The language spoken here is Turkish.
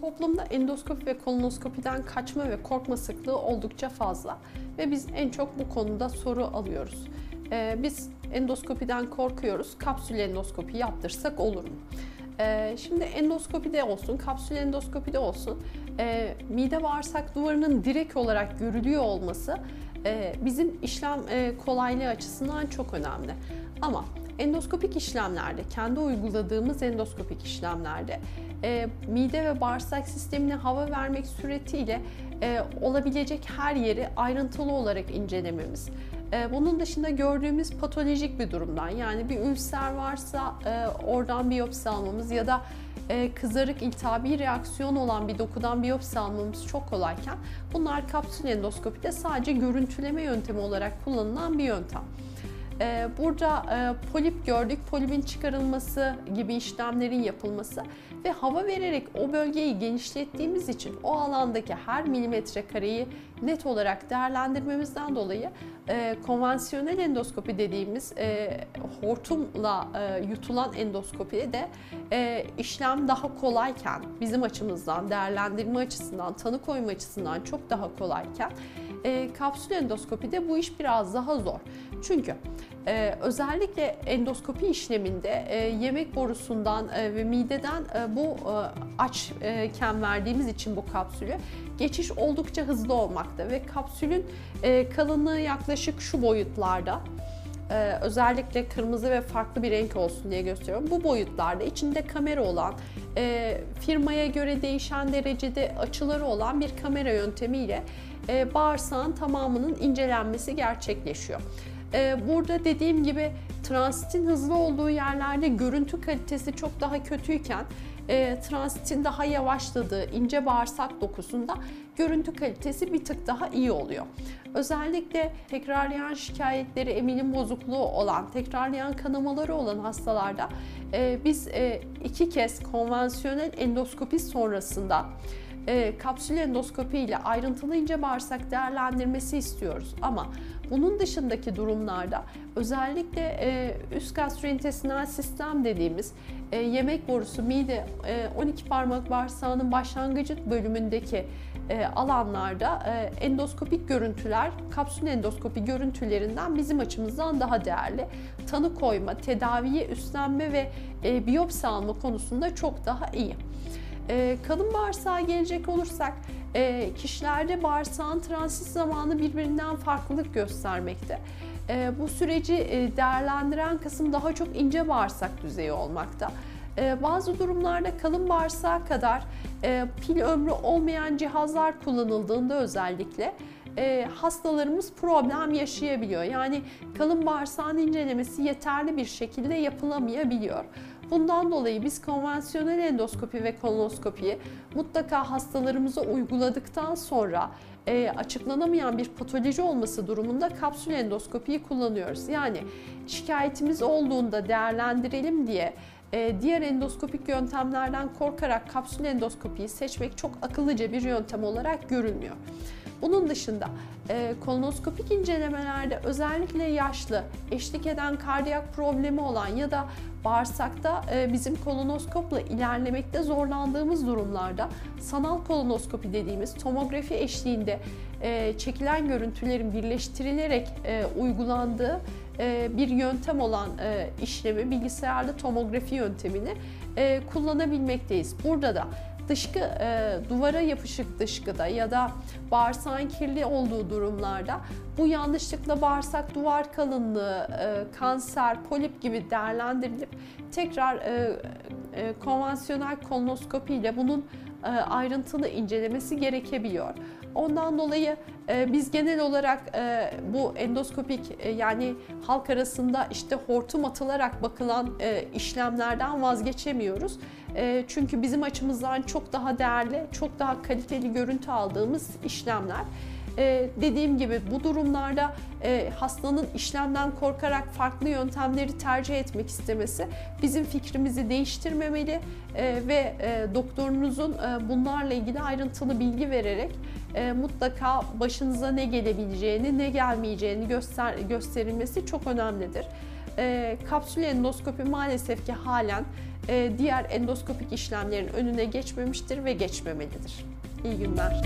Toplumda endoskopi ve kolonoskopiden kaçma ve korkma sıklığı oldukça fazla ve biz en çok bu konuda soru alıyoruz. Ee, biz endoskopiden korkuyoruz, kapsül endoskopi yaptırsak olur mu? Ee, şimdi endoskopide olsun, kapsül endoskopide olsun, e, mide bağırsak duvarının direkt olarak görülüyor olması e, bizim işlem e, kolaylığı açısından çok önemli. Ama endoskopik işlemlerde, kendi uyguladığımız endoskopik işlemlerde e, mide ve bağırsak sistemine hava vermek suretiyle e, olabilecek her yeri ayrıntılı olarak incelememiz. E, bunun dışında gördüğümüz patolojik bir durumdan yani bir ülser varsa e, oradan biyopsi almamız ya da e, kızarık iltihabi reaksiyon olan bir dokudan biyopsi almamız çok kolayken bunlar kapsül endoskopide sadece görüntüleme yöntemi olarak kullanılan bir yöntem. Ee, burada e, polip gördük, polipin çıkarılması gibi işlemlerin yapılması ve hava vererek o bölgeyi genişlettiğimiz için o alandaki her milimetre kareyi net olarak değerlendirmemizden dolayı e, konvansiyonel endoskopi dediğimiz e, hortumla yutulan endoskopi de işlem daha kolayken bizim açımızdan değerlendirme açısından, tanı koyma açısından çok daha kolayken kapsül endoskopide bu iş biraz daha zor. Çünkü ee, özellikle endoskopi işleminde e, yemek borusundan e, ve mideden e, bu e, açken verdiğimiz için bu kapsülü geçiş oldukça hızlı olmakta ve kapsülün e, kalınlığı yaklaşık şu boyutlarda. Ee, özellikle kırmızı ve farklı bir renk olsun diye gösteriyorum. Bu boyutlarda içinde kamera olan, e, firmaya göre değişen derecede açıları olan bir kamera yöntemiyle e, bağırsağın tamamının incelenmesi gerçekleşiyor. Ee, burada dediğim gibi transitin hızlı olduğu yerlerde görüntü kalitesi çok daha kötüyken e, transitin daha yavaşladığı ince bağırsak dokusunda görüntü kalitesi bir tık daha iyi oluyor. Özellikle tekrarlayan şikayetleri, emilim bozukluğu olan, tekrarlayan kanamaları olan hastalarda e, biz e, iki kez konvansiyonel endoskopi sonrasında e, kapsül endoskopi ile ayrıntılı ince bağırsak değerlendirmesi istiyoruz. Ama bunun dışındaki durumlarda özellikle e, üst gastrointestinal sistem dediğimiz e, yemek borusu, mide, e, 12 parmak bağırsağının başlangıcı bölümündeki e, alanlarda e, endoskopik görüntüler, kapsül endoskopi görüntülerinden bizim açımızdan daha değerli. Tanı koyma, tedaviye üstlenme ve e, biyopsi alma konusunda çok daha iyi. E, kalın bağırsağa gelecek olursak e, kişilerde bağırsağın transit zamanı birbirinden farklılık göstermekte. E, bu süreci e, değerlendiren kısım daha çok ince bağırsak düzeyi olmakta. E, bazı durumlarda kalın bağırsağa kadar e, pil ömrü olmayan cihazlar kullanıldığında özellikle e, hastalarımız problem yaşayabiliyor. Yani kalın bağırsağın incelemesi yeterli bir şekilde yapılamayabiliyor. Bundan dolayı biz konvansiyonel endoskopi ve kolonoskopiyi mutlaka hastalarımıza uyguladıktan sonra e, açıklanamayan bir patoloji olması durumunda kapsül endoskopiyi kullanıyoruz. Yani şikayetimiz olduğunda değerlendirelim diye e, diğer endoskopik yöntemlerden korkarak kapsül endoskopiyi seçmek çok akıllıca bir yöntem olarak görülmüyor. Bunun dışında e, kolonoskopik incelemelerde özellikle yaşlı, eşlik eden kardiyak problemi olan ya da bağırsakta e, bizim kolonoskopla ilerlemekte zorlandığımız durumlarda sanal kolonoskopi dediğimiz tomografi eşliğinde e, çekilen görüntülerin birleştirilerek e, uygulandığı e, bir yöntem olan e, işlemi bilgisayarlı tomografi yöntemini e, kullanabilmekteyiz. Burada da dışkı e, duvara yapışık dışkıda ya da bağırsağın kirli olduğu durumlarda bu yanlışlıkla bağırsak duvar kalınlığı, e, kanser, polip gibi değerlendirilip tekrar e, e, konvansiyonel kolonoskopi ile bunun ayrıntılı incelemesi gerekebiliyor. Ondan dolayı e, biz genel olarak e, bu endoskopik yani halk arasında işte hortum atılarak bakılan işlemlerden vazgeçemiyoruz. Çünkü bizim açımızdan çok daha değerli, çok daha kaliteli görüntü aldığımız işlemler. Ee, dediğim gibi bu durumlarda e, hastanın işlemden korkarak farklı yöntemleri tercih etmek istemesi bizim fikrimizi değiştirmemeli e, ve e, doktorunuzun e, bunlarla ilgili ayrıntılı bilgi vererek e, mutlaka başınıza ne gelebileceğini, ne gelmeyeceğini göster gösterilmesi çok önemlidir. E, kapsül endoskopi maalesef ki halen e, diğer endoskopik işlemlerin önüne geçmemiştir ve geçmemelidir. İyi günler.